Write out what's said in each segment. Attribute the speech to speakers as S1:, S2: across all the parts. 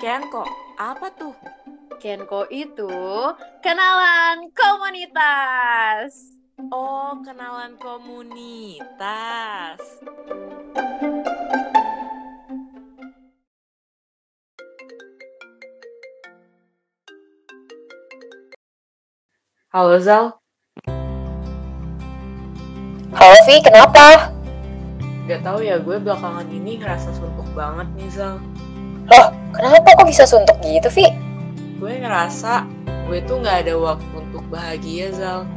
S1: Kenko, apa tuh?
S2: Kenko itu kenalan komunitas.
S1: Oh, kenalan komunitas.
S3: Halo Zal,
S4: Halo Vi, kenapa?
S3: gak tahu ya gue belakangan ini ngerasa suntuk banget nih Zal.
S4: Loh, kenapa kok bisa suntuk gitu Vi?
S3: Gue ngerasa gue tuh gak ada waktu untuk bahagia Zal.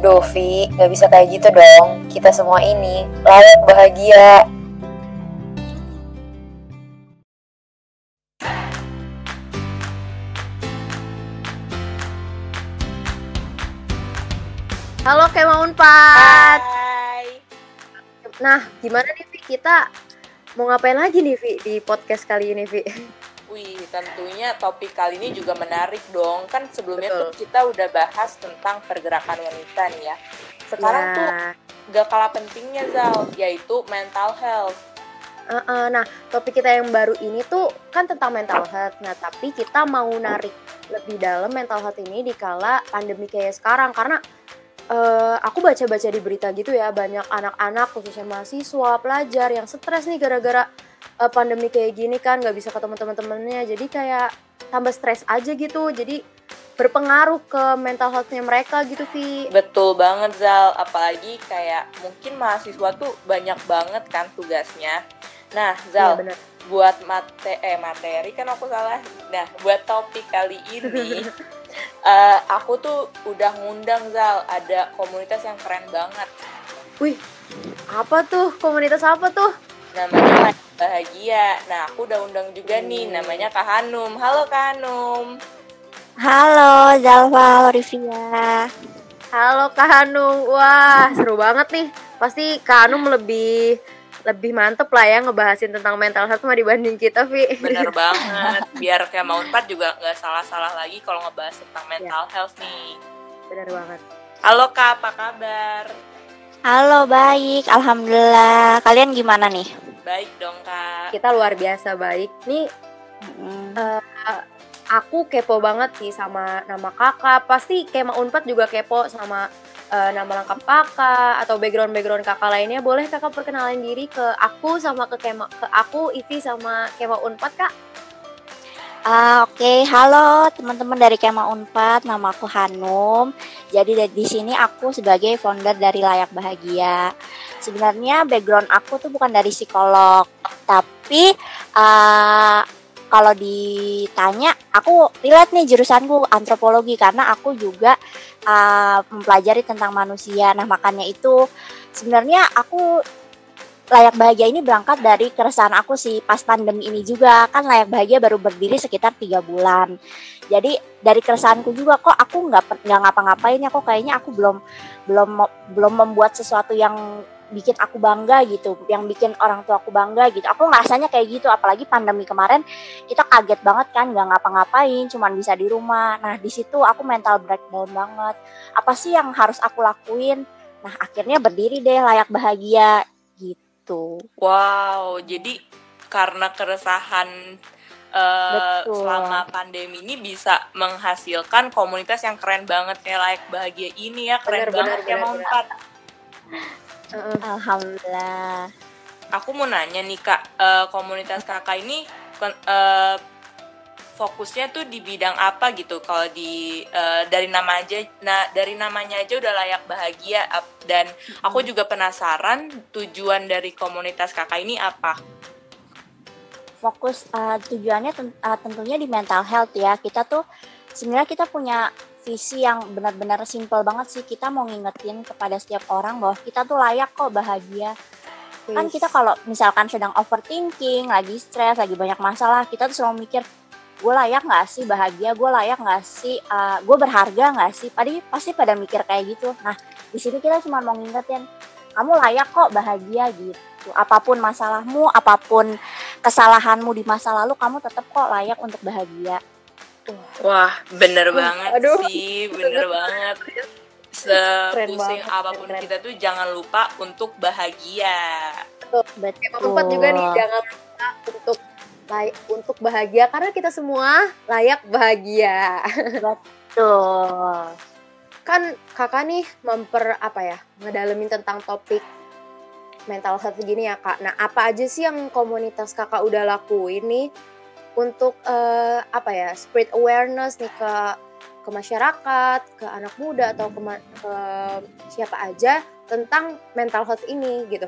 S4: Duh Vi, gak bisa kayak gitu dong. Kita semua ini layak bahagia.
S2: Halo Kema Unpad.
S1: Hai.
S2: Nah, gimana nih Vi? Kita mau ngapain lagi nih Vi di podcast kali ini Vi?
S1: Wih, tentunya topik kali ini juga menarik dong. Kan sebelumnya
S2: Betul.
S1: tuh kita udah bahas tentang pergerakan wanita nih ya. Sekarang tuh
S2: Ya.
S1: gak kalah pentingnya Zal, yaitu mental health.
S2: Eh, eh, nah, topik kita yang baru ini tuh kan tentang mental health. Nah, tapi kita mau narik lebih dalam mental health ini di kala pandemi kayak sekarang karena eh, aku baca-baca di berita gitu ya banyak anak-anak khususnya mahasiswa, pelajar yang stres nih gara-gara eh, pandemi kayak gini kan nggak bisa ketemu teman-temannya. Jadi kayak tambah stres aja gitu. Jadi berpengaruh ke mental health-nya mereka gitu Vi.
S1: Betul banget Zal, apalagi kayak mungkin mahasiswa tuh banyak banget kan tugasnya. Nah
S2: Iya
S1: Zal,
S2: benar.
S1: buat mate eh materi kan aku salah. Nah buat topik kali ini, eh, aku tuh udah ngundang Zal, ada komunitas yang keren banget.
S2: Wih, apa tuh? Komunitas apa tuh?
S1: Namanya Bahagia. Nah aku udah undang juga nih, namanya Kak Hanum. Halo Kak Hanum.
S5: Halo Zalfa Olivia.
S2: Halo Kak Hanum, wah seru banget nih. Pasti Kak Hanum lebih lebih mantep lah ya ngebahasin tentang mental health mah dibanding kita, Vi.
S1: Bener banget. Biar kayak mau Unpad juga nggak salah-salah lagi kalau ngebahas tentang mental health nih.
S2: Bener banget.
S1: Halo Kak, apa kabar?
S5: Halo baik, alhamdulillah. Kalian gimana nih?
S1: Baik dong Kak.
S2: Kita luar biasa baik. Nih
S5: Mm,
S2: aku kepo banget sih sama nama kakak. Pasti Kema Unpad juga kepo sama eh, nama lengkap kakak atau background-background kakak lainnya. Boleh kakak perkenalan diri ke aku sama ke Kema, ke aku, Ivi sama Kema Unpad kak?
S5: ah, Oke, halo teman-teman dari Kema Unpad. Nama aku Hanum. Jadi di sini aku sebagai founder dari Layak Bahagia. Sebenarnya background aku tuh bukan dari psikolog, tapi ah, kalau ditanya, aku relate nih jurusanku antropologi karena aku juga ah, mempelajari tentang manusia. Nah makanya itu sebenarnya aku layak bahagia ini berangkat dari keresahan aku sih pas pandemi ini juga kan layak bahagia baru berdiri sekitar tiga bulan jadi dari keresahanku juga kok aku nggak nggak ngapa-ngapain ya kok kayaknya aku belum belum belum membuat sesuatu yang bikin aku bangga gitu yang bikin orang tua aku bangga gitu. Aku ngerasanya kayak gitu apalagi pandemi kemarin kita kaget banget kan nggak ngapa-ngapain cuman bisa di rumah. Nah di situ aku mental breakdown banget. Apa sih yang harus aku lakuin? Nah akhirnya berdiri deh layak bahagia gitu.
S1: Wow, jadi karena keresahan
S5: Betul.
S1: selama pandemi ini bisa menghasilkan komunitas yang keren banget kayak layak bahagia ini ya keren
S2: Bener,
S1: banget
S2: bener,
S1: ya
S2: bener.
S5: Alhamdulillah.
S1: Aku mau nanya nih kak, eh, komunitas kakak ini eh, fokusnya tuh di bidang apa gitu? Kalau di eh, dari nama aja, nah dari namanya aja udah layak bahagia dan aku juga penasaran tujuan dari komunitas kakak ini apa?
S5: fokus uh, tujuannya ten- uh, tentunya di mental health ya. Kita tuh sebenarnya kita punya visi yang benar-benar simple banget sih. Kita mau ngingetin kepada setiap orang bahwa kita tuh layak kok bahagia. Kan
S2: Wis.
S5: kita kalau misalkan sedang overthinking lagi stres lagi banyak masalah kita tuh selalu mikir gue layak nggak sih bahagia? Gue layak nggak sih uh, gue berharga nggak sih? Pasti pasti pada mikir kayak gitu. Nah di sini kita cuma mau ngingetin kamu layak kok bahagia gitu. Apa pun masalahmu apa pun kesalahanmu di masa lalu kamu tetap kok layak untuk bahagia
S1: Wah, bener banget
S2: aduh.
S1: sih, bener banget.
S2: Keren
S1: Sepusing
S2: apa
S1: pun
S2: keren.
S1: kita tuh jangan lupa untuk bahagia.
S2: Kema Unpad juga nih jangan lupa untuk layak untuk bahagia karena kita semua layak bahagia.
S5: Tuh.
S2: kan kakak nih memper apa ya ngedalemin tentang topik mental health gini ya kak. Nah apa aja sih yang komunitas kakak udah lakuin nih untuk eh, apa ya spread awareness nih ke ke masyarakat, ke anak muda atau ke, ke siapa aja tentang mental health ini gitu.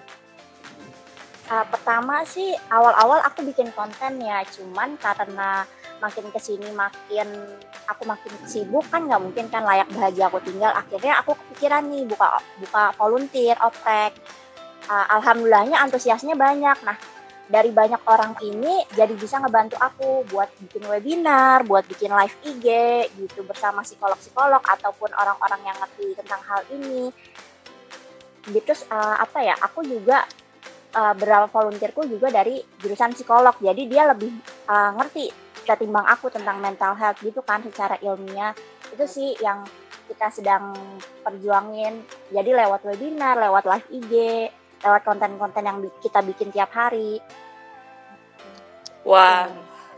S5: Uh, pertama sih awal-awal aku bikin konten ya, cuman karena makin ke sini makin aku makin sibuk kan nggak mungkin kan layak bahagia aku tinggal. Akhirnya aku kepikiran nih buka buka volunteer, oprek. Uh, alhamdulillahnya antusiasnya banyak. Nah dari banyak orang ini jadi bisa ngebantu aku buat bikin webinar, buat bikin live IG gitu bersama psikolog-psikolog ataupun orang-orang yang ngerti tentang hal ini. Gitu uh, apa ya? Aku juga uh, beberapa volunteerku juga dari jurusan psikolog jadi dia lebih uh, ngerti ketimbang aku tentang mental health gitu kan secara ilmiah itu sih yang kita sedang perjuangin jadi lewat webinar lewat live IG lewat konten-konten yang kita bikin tiap hari
S1: Wah,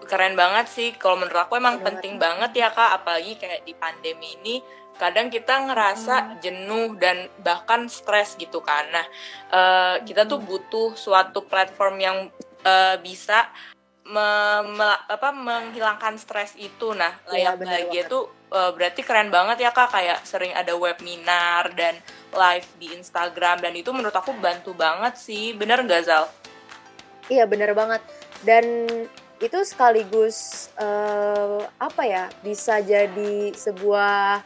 S1: keren banget sih. Kalau menurut aku emang
S2: Keren
S1: penting banget ya kak, apalagi kayak di pandemi ini. Kadang kita ngerasa jenuh dan bahkan stres gitu kan. Nah, eh, kita tuh butuh suatu platform yang eh, bisa me- me- apa menghilangkan stres itu. Nah,
S2: Iya,
S1: layak
S2: bener
S1: bahagia
S2: banget.
S1: tuh eh, berarti keren banget ya kak. Kayak sering ada webinar dan live di Instagram dan itu menurut aku bantu banget sih. Bener nggak Zal?
S2: Iya bener banget dan itu sekaligus eh, apa ya bisa jadi sebuah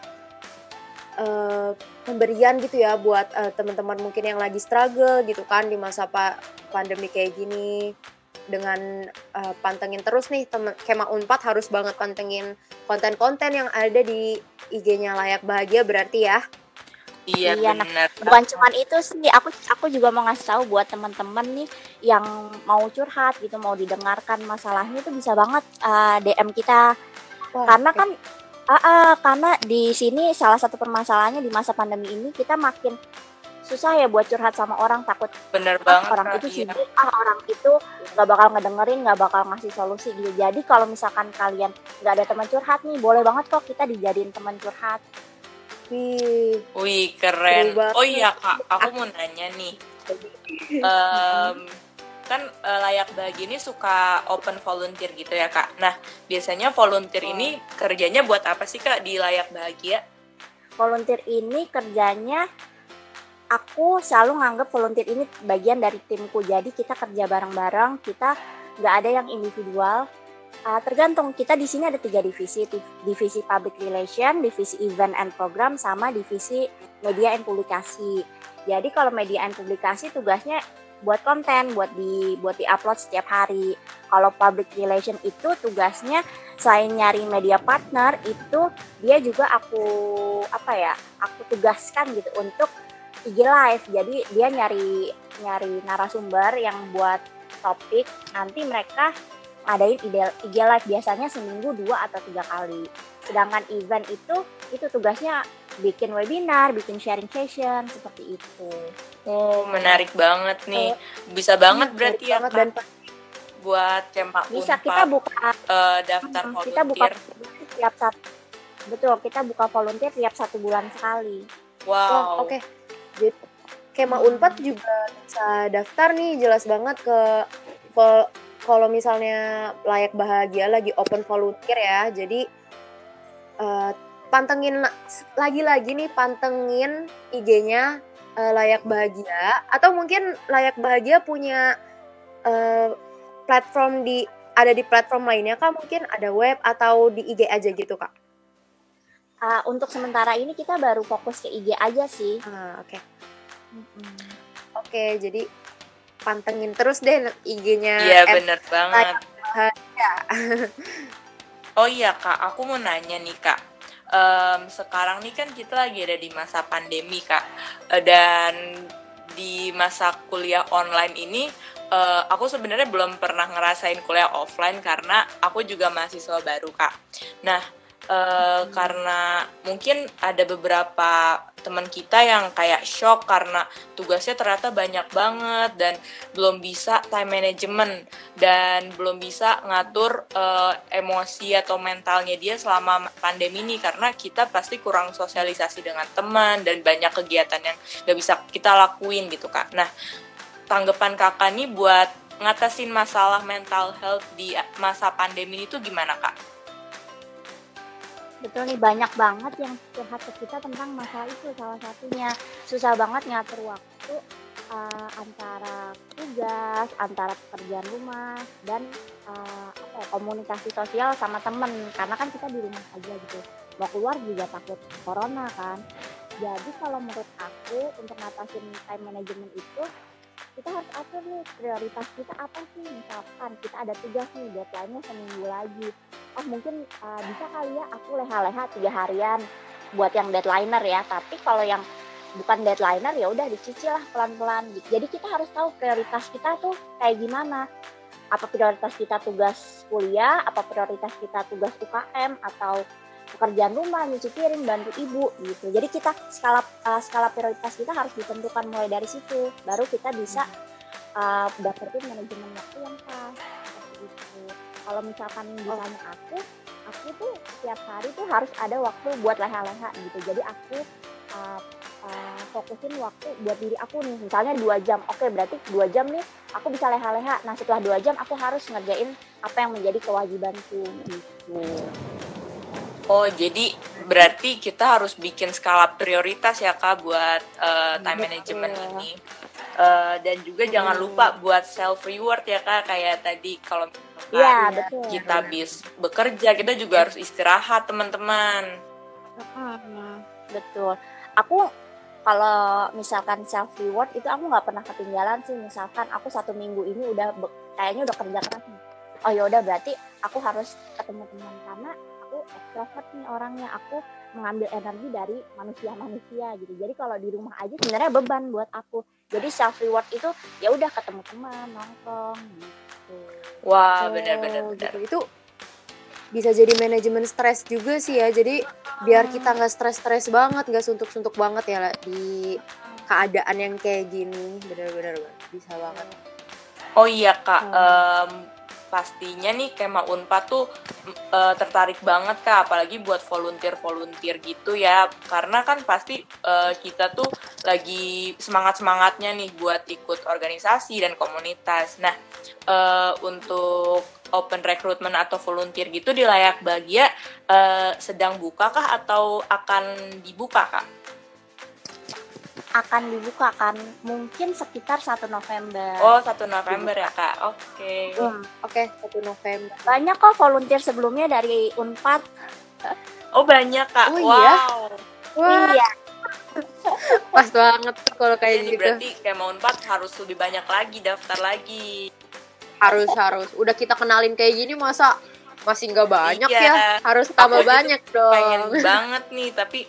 S2: eh, pemberian gitu ya buat eh, teman-teman mungkin yang lagi struggle gitu kan di masa pa- pandemi kayak gini dengan eh, pantengin terus nih temen Kema Unpad harus banget pantengin konten-konten yang ada di IG-nya layak bahagia berarti ya
S1: Iya,
S5: Iya, nah,
S1: bener.
S5: bukan cuman itu sih aku aku juga mau ngasih tahu buat teman-teman nih yang mau curhat gitu mau didengarkan masalahnya itu bisa banget uh, DM kita
S2: Wah,
S5: karena
S2: oke.
S5: kan ah, ah, karena di sini salah satu permasalahannya di masa pandemi ini kita makin susah ya buat curhat sama orang takut
S1: Bener
S5: ah,
S1: banget.
S5: orang itu
S1: Iya.
S5: sibuk ah orang itu nggak bakal ngedengerin nggak bakal ngasih solusi gitu jadi kalau misalkan kalian nggak ada teman curhat nih boleh banget kok kita dijadiin teman curhat
S2: Wih,
S1: Wih keren. Oh iya kak, aku mau nanya nih. Em, kan eh, layak bahagia ini suka open volunteer gitu ya kak. Nah biasanya volunteer ini kerjanya buat apa sih kak di layak bahagia?
S5: volunteer ini kerjanya aku selalu nganggap volunteer ini bagian dari timku. Jadi kita kerja bareng-bareng kita nggak ada yang individual. Uh, tergantung kita di sini ada tiga divisi. Div- divisi public relation divisi event and program sama divisi media and publikasi. Jadi kalau media and publikasi tugasnya buat konten buat di buat di upload setiap hari. Kalau public relation itu tugasnya selain nyari media partner itu dia juga aku apa ya aku tugaskan gitu untuk IG live jadi dia nyari nyari narasumber yang buat topik nanti mereka ngadain ide IG live biasanya seminggu dua atau tiga kali sedangkan event itu itu tugasnya bikin webinar bikin sharing session seperti itu
S1: Oh menarik banget nih. Bisa banget berarti ya
S2: banget
S1: kak
S2: dan
S1: buat cempak
S5: bisa
S1: Unpad,
S5: kita buka
S1: eh, daftar
S5: Hmm, kita buka
S1: volunteer.
S5: volunteer tiap satu betul kita buka volunteer tiap satu bulan sekali
S1: Wow.
S2: Wah, oke. Jadi Kema Unpad juga bisa daftar nih jelas banget ke kalau misalnya layak bahagia lagi open volunteer ya. Jadi eh, pantengin lagi-lagi nih pantengin IG-nya eh, layak bahagia atau mungkin layak bahagia punya eh, platform di ada di platform lainnya kak mungkin ada web atau di IG aja gitu kak.
S5: Ah, untuk sementara ini kita baru fokus ke IG aja sih
S2: Ah, oke. Oke, jadi pantengin terus deh IG-nya.
S1: Iya bener banget. Oh iya kak, aku mau nanya nih kak. Em, sekarang nih kan kita lagi ada di masa pandemi kak, Eh, dan di masa kuliah online ini, eh, aku sebenarnya belum pernah ngerasain kuliah offline karena aku juga mahasiswa baru kak. Nah, uh, karena mungkin ada beberapa teman kita yang kayak shock karena tugasnya ternyata banyak banget dan belum bisa time management dan belum bisa ngatur uh, emosi atau mentalnya dia selama pandemi ini karena kita pasti kurang sosialisasi dengan teman dan banyak kegiatan yang gak bisa kita lakuin gitu kak. Nah tanggapan kakak nih buat ngatasin masalah mental health di masa pandemi itu gimana kak?
S5: Betul nih banyak banget yang curhat ke kita tentang masalah itu. Salah satunya susah banget ngatur waktu uh, antara tugas, antara pekerjaan rumah dan uh, apa ya, komunikasi sosial sama temen. Karena kan kita di rumah aja gitu. Mau keluar juga takut corona kan. Jadi kalau menurut aku untuk ngatasin time management itu kita harus atur nih prioritas kita apa sih? Misalkan kita ada tugas nih deadline-nya seminggu lagi. Oh mungkin uh, bisa kali ya aku leha-leha tiga harian buat yang deadlineer ya. Tapi kalau yang bukan deadlineer ya udah dicicil lah pelan-pelan. Jadi kita harus tahu prioritas kita tuh kayak gimana. Apa prioritas kita tugas kuliah apa prioritas kita tugas UKM atau pekerjaan rumah, nyuci piring, bantu ibu gitu. Jadi kita skala uh, skala prioritas kita harus ditentukan mulai dari situ. Baru kita bisa uh, dapetin manajemen waktu yang pas. Gitu. Kalau misalkan ditanya aku, aku tuh setiap hari tuh harus ada waktu buat leha-leha gitu. Jadi aku uh, uh, fokusin waktu buat diri aku nih. Misalnya dua jam, oke berarti dua jam nih aku bisa leha-leha. Nah setelah dua jam aku harus ngerjain apa yang menjadi kewajibanku gitu.
S1: Oh, jadi berarti kita harus bikin skala prioritas ya Kak buat uh, time management ini. Uh, dan juga hmm. jangan lupa buat self reward ya Kak kayak tadi kalau
S5: ya,
S1: kita habis bekerja kita juga harus istirahat teman-teman.
S5: betul. Aku kalau misalkan self reward itu aku nggak pernah ketinggalan sih misalkan aku satu minggu ini udah kayaknya udah kerja keras nih. Oh ya udah berarti aku harus ketemu teman karena aku extrovert nih orangnya. Aku mengambil energi dari manusia-manusia gitu. Jadi kalau di rumah aja sebenarnya beban buat aku. Jadi self reward itu ya udah ketemu teman nongkrong gitu.
S1: Wah benar-benar oh, gitu.
S2: itu bisa jadi manajemen stres juga sih ya. Jadi biar kita nggak stres-stres banget nggak suntuk-suntuk banget ya di keadaan yang kayak gini. Benar-benar bisa banget.
S1: Oh iya kak hmm. um, pastinya nih Kema Unpad tuh e, tertarik banget kak. Apalagi buat volunteer-volunteer gitu ya. Karena kan pasti e, kita tuh lagi semangat-semangatnya nih buat ikut organisasi dan komunitas. Nah e, untuk open recruitment atau volunteer gitu di layak bahagia e, sedang buka kah atau akan dibuka kak?
S5: Akan dibuka kan mungkin sekitar 1 November.
S1: Oh, 1 November ya, Kak. Oke. Okay.
S2: Hmm, Oke, okay, 1 November.
S5: Banyak kok volunteer sebelumnya dari Unpad.
S1: Oh, banyak, Kak.
S2: Oh,
S1: wow.
S2: Iya?
S5: Wah. Iya.
S2: Pas banget tuh kalau kayak
S1: Ini
S2: gitu.
S1: berarti kayak mau Unpad harus lebih banyak lagi daftar lagi.
S2: Harus harus. Udah kita kenalin kayak gini masa masih nggak banyak iya. ya? Harus tambah Aku banyak dong.
S1: Pengen banget nih, tapi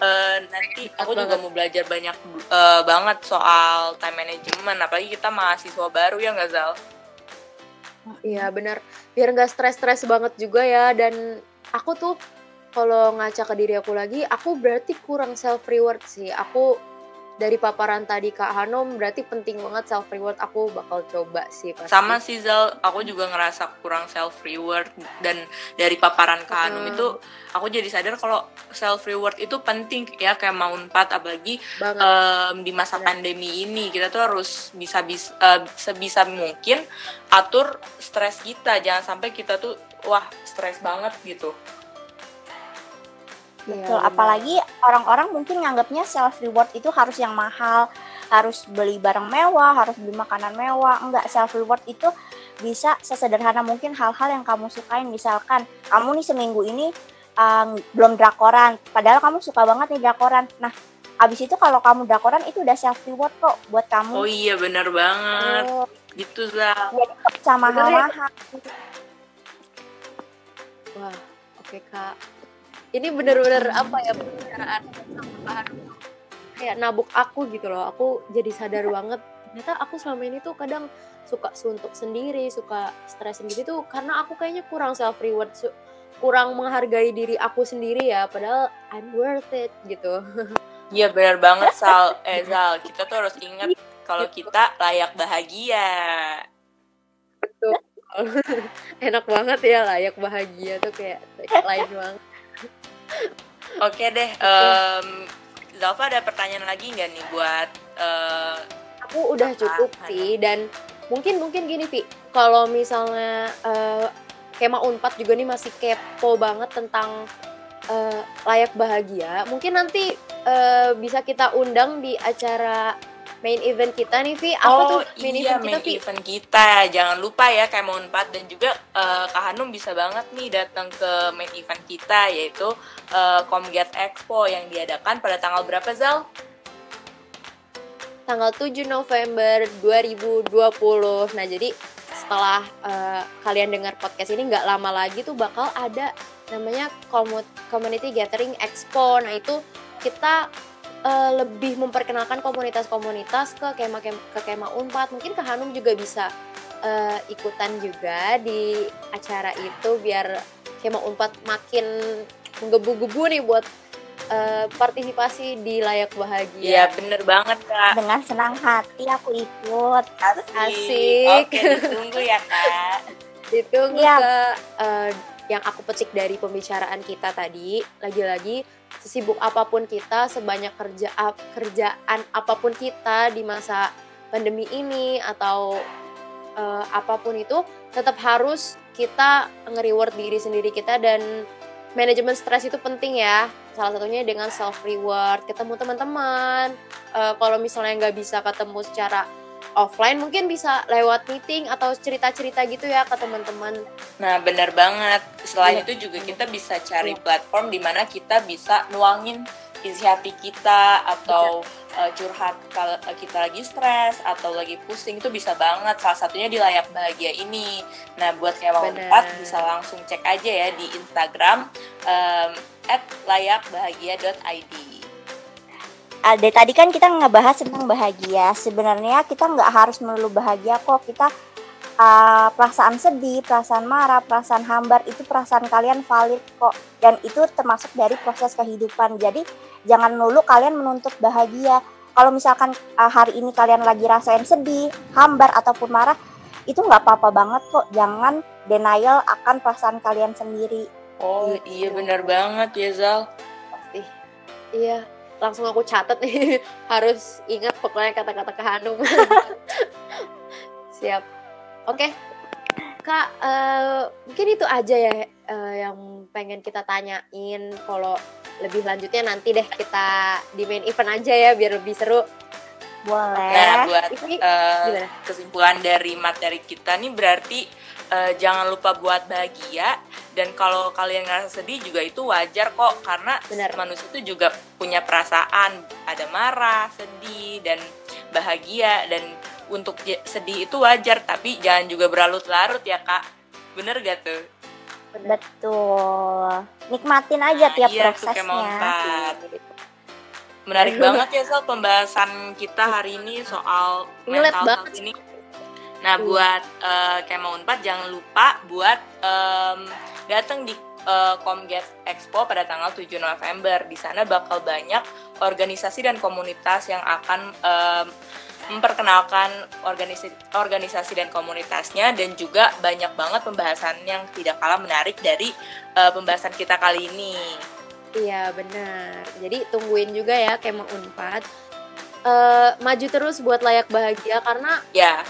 S1: uh, nanti aku juga mau belajar banyak uh, banget soal time management apalagi kita mahasiswa baru ya nggak Zal?
S2: Iya benar biar nggak stres-stres banget juga ya dan aku tuh kalau ngaca ke diri aku lagi aku berarti kurang self reward sih. Aku dari paparan tadi Kak Hanom berarti penting banget self reward aku bakal coba sih pasti.
S1: Sama sih Zal, aku juga ngerasa kurang self reward dan dari paparan Kak Hanom hmm. itu aku jadi sadar kalau self reward itu penting ya kayak mau empat apalagi um, di masa Bener. pandemi ini kita tuh harus bisa bisa uh, sebisa mungkin atur stres kita jangan sampai kita tuh wah stres banget gitu.
S5: Betul, ya, apalagi orang-orang mungkin nganggapnya self reward itu harus yang mahal, harus beli barang mewah, harus beli makanan mewah. Enggak, self reward itu bisa sesederhana mungkin hal-hal yang kamu sukain. Misalkan kamu nih seminggu ini um, belum drakoran, padahal kamu suka banget nih drakoran. Nah, abis itu kalau kamu drakoran itu udah self reward kok buat kamu.
S1: Oh iya benar banget. Oh. Gitu Zal.
S5: Jadi sama mahal-mahal.
S2: Wah, oke okay, Kak ini bener-bener apa ya pembicaraan kayak nabuk aku gitu loh. Aku jadi sadar banget. Ternyata aku selama ini tuh kadang suka suntuk sendiri suka stres sendiri tuh karena aku kayaknya kurang self reward kurang menghargai diri aku sendiri ya. Padahal I'm worth it gitu.
S1: Iya benar banget Sal. Eh Zal, kita tuh harus ingat kalau kita layak bahagia.
S2: Betul. enak banget ya layak bahagia tuh kayak lain banget
S1: Oke deh, em, Zalfa ada pertanyaan lagi nggak nih buat eh,
S2: aku udah
S1: Apa?
S2: cukup sih dan mungkin mungkin gini Vi kalau misalnya eh, Kema Unpad juga nih masih kepo banget tentang eh, layak bahagia mungkin nanti eh, bisa kita undang di acara main event kita nih Vi apa
S1: oh
S2: tuh main
S1: iya
S2: event kita
S1: main
S2: Vi
S1: event kita. Jangan lupa ya kayak mau 4 dan juga eh, Kak Hanum bisa banget nih datang ke main event kita yaitu eh, Comget Expo yang diadakan pada tanggal berapa Zal?
S2: tanggal 7 November 2020 nah jadi setelah eh, kalian dengar podcast ini nggak lama lagi tuh bakal ada namanya Commu- Community Gathering Expo nah itu kita eh, lebih memperkenalkan komunitas-komunitas ke kema ke kema Unpad mungkin ke Hanum juga bisa eh, ikutan juga di acara itu biar kema Unpad makin menggebu-gebu nih buat eh, partisipasi di layak
S1: Iya
S2: bahagia
S1: bener banget Kak.
S5: Dengan senang hati aku ikut.
S2: Asik.
S1: Oke ditunggu ya Kak.
S2: ditunggu
S5: Iya.
S2: ke eh, yang aku petik dari pembicaraan kita tadi lagi-lagi sesibuk apa pun kita sebanyak kerja kerjaan apa pun kita di masa pandemi ini atau eh, apa pun itu tetap harus kita nge-reward diri sendiri kita dan manajemen stres itu penting ya. Salah satunya dengan self reward ketemu teman-teman. Eh, kalau misalnya nggak bisa ketemu secara offline mungkin bisa lewat meeting atau cerita-cerita gitu ya ke teman-teman
S1: Nah, benar banget. Selain
S2: Iya.
S1: itu juga kita bisa cari platform di mana kita bisa nuangin isi hati kita atau uh, curhat kalau kita lagi stres atau lagi pusing itu bisa banget. Salah satunya di layak bahagia ini. Nah, buat
S2: Benar.
S1: empat bisa langsung cek aja ya di Instagram um, @layakbahagia.id.
S5: Ada tadi kan kita ngebahas tentang bahagia. Sebenarnya kita nggak harus melulu bahagia kok. Kita uh, perasaan sedih, perasaan marah, perasaan hambar itu perasaan kalian valid kok. Dan itu termasuk dari proses kehidupan. Jadi jangan melulu kalian menuntut bahagia. Kalau misalkan uh, hari ini kalian lagi rasain sedih, hambar ataupun marah, itu nggak apa-apa banget kok. Jangan denial akan perasaan kalian sendiri.
S1: Oh,
S2: Gitu.
S1: iya benar banget ya Zal.
S2: pasti iya langsung aku catat nih harus ingat pokoknya kata-kata ke Hanum. Siap. Oke. Kak eh, mungkin itu aja ya eh, yang pengen kita tanyain. Kalau lebih lanjutnya nanti deh kita di main event aja ya biar lebih seru.
S5: Boleh.
S1: Nah, buat
S2: Ini gimana?
S1: kesimpulan dari materi kita nih berarti eh, jangan lupa buat bahagia dan kalau kalian ngerasa sedih juga itu wajar kok karena
S2: Benar.
S1: manusia itu juga punya perasaan ada marah, sedih dan bahagia dan untuk sedih itu wajar tapi jangan juga berlarut-larut ya kak bener gak tuh?
S2: bener
S5: Betul. Nikmatin aja
S1: Nah,
S5: tiap
S1: iya
S5: prosesnya.
S1: Menarik banget ya soal pembahasan kita hari ini soal mental
S2: banget.
S1: health ini. Nah,
S2: Iya.
S1: buat eh, kayak mau Unpad jangan lupa buat em, datang di eh, Comget Expo pada tanggal 7 November. Di sana bakal banyak organisasi dan komunitas yang akan em, memperkenalkan organisasi organisasi dan komunitasnya dan juga banyak banget pembahasan yang tidak kalah menarik dari eh, pembahasan kita kali ini.
S2: Iya benar. Jadi tungguin juga ya Kema Unpad. Eh, maju terus buat layak bahagia karena
S1: Ya,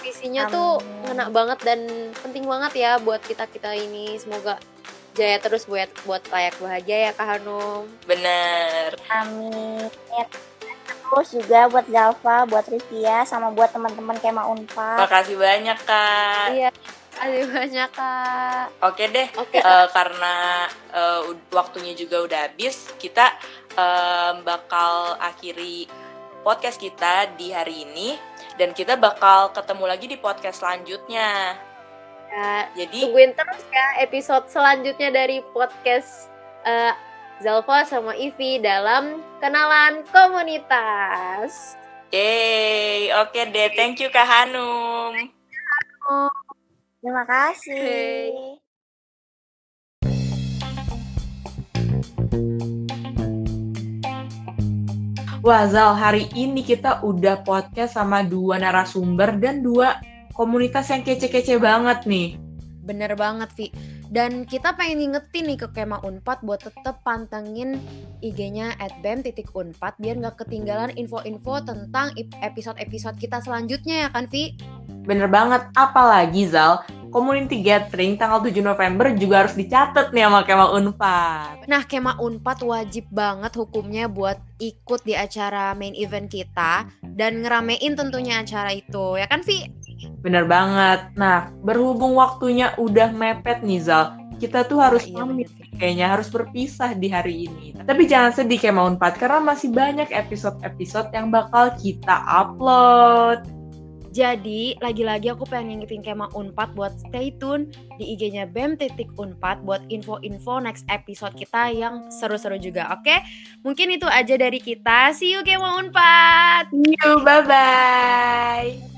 S2: visinya tuh
S5: Amin.
S2: ngena banget dan penting banget ya buat kita kita ini. Semoga jaya terus buat buat layak bahagia ya Kak Hanum.
S1: bener.
S5: Amin. Terus juga buat Zalfa, buat Rivia, sama buat teman-teman Kema Unpad.
S1: Makasih banyak kak.
S2: Iya. Terima banyak Kak.
S1: Oke deh,
S2: Oke.
S1: eh, karena ud- waktunya juga udah habis, kita eh, bakal akhiri podcast kita di hari ini dan kita bakal ketemu lagi di podcast selanjutnya.
S2: Ya,
S1: Jadi
S2: tungguin terus ya episode selanjutnya dari podcast eh, Zalfa sama Ivi dalam kenalan komunitas.
S1: Yeay, oke deh, thank you Kak Hanum.
S5: Terima kasih.
S2: Hey.
S1: Wah Zal, hari ini kita udah podcast sama dua narasumber dan dua komunitas yang kece-kece banget nih.
S2: Bener banget, Vi. Dan kita pengen ngingetin nih ke Kema Unpad buat tetap pantengin IG-nya at bem.unpad biar nggak ketinggalan info-info tentang episode-episode kita selanjutnya ya kan, Vi?
S1: Bener banget, apalagi Zal, community gathering tanggal 7 November juga harus dicatat nih sama Kema Unpad.
S2: Nah, Kema Unpad wajib banget hukumnya buat ikut di acara main event kita dan ngeramein tentunya acara itu, ya kan, Vi?
S1: Bener banget. Nah, berhubung waktunya udah mepet nih Zal, kita tuh harus
S2: Iya,
S1: pamit kayaknya harus berpisah di hari ini. Tapi jangan sedih Kema Unpad karena masih banyak episode-episode yang bakal kita upload.
S2: Jadi, lagi-lagi aku pengen ngingetin Kema Unpad buat stay tune di IG-nya bem.unpad buat info-info next episode kita yang seru-seru juga, oke? Mungkin itu aja dari kita. See you Kema Unpad!
S1: See you, bye-bye!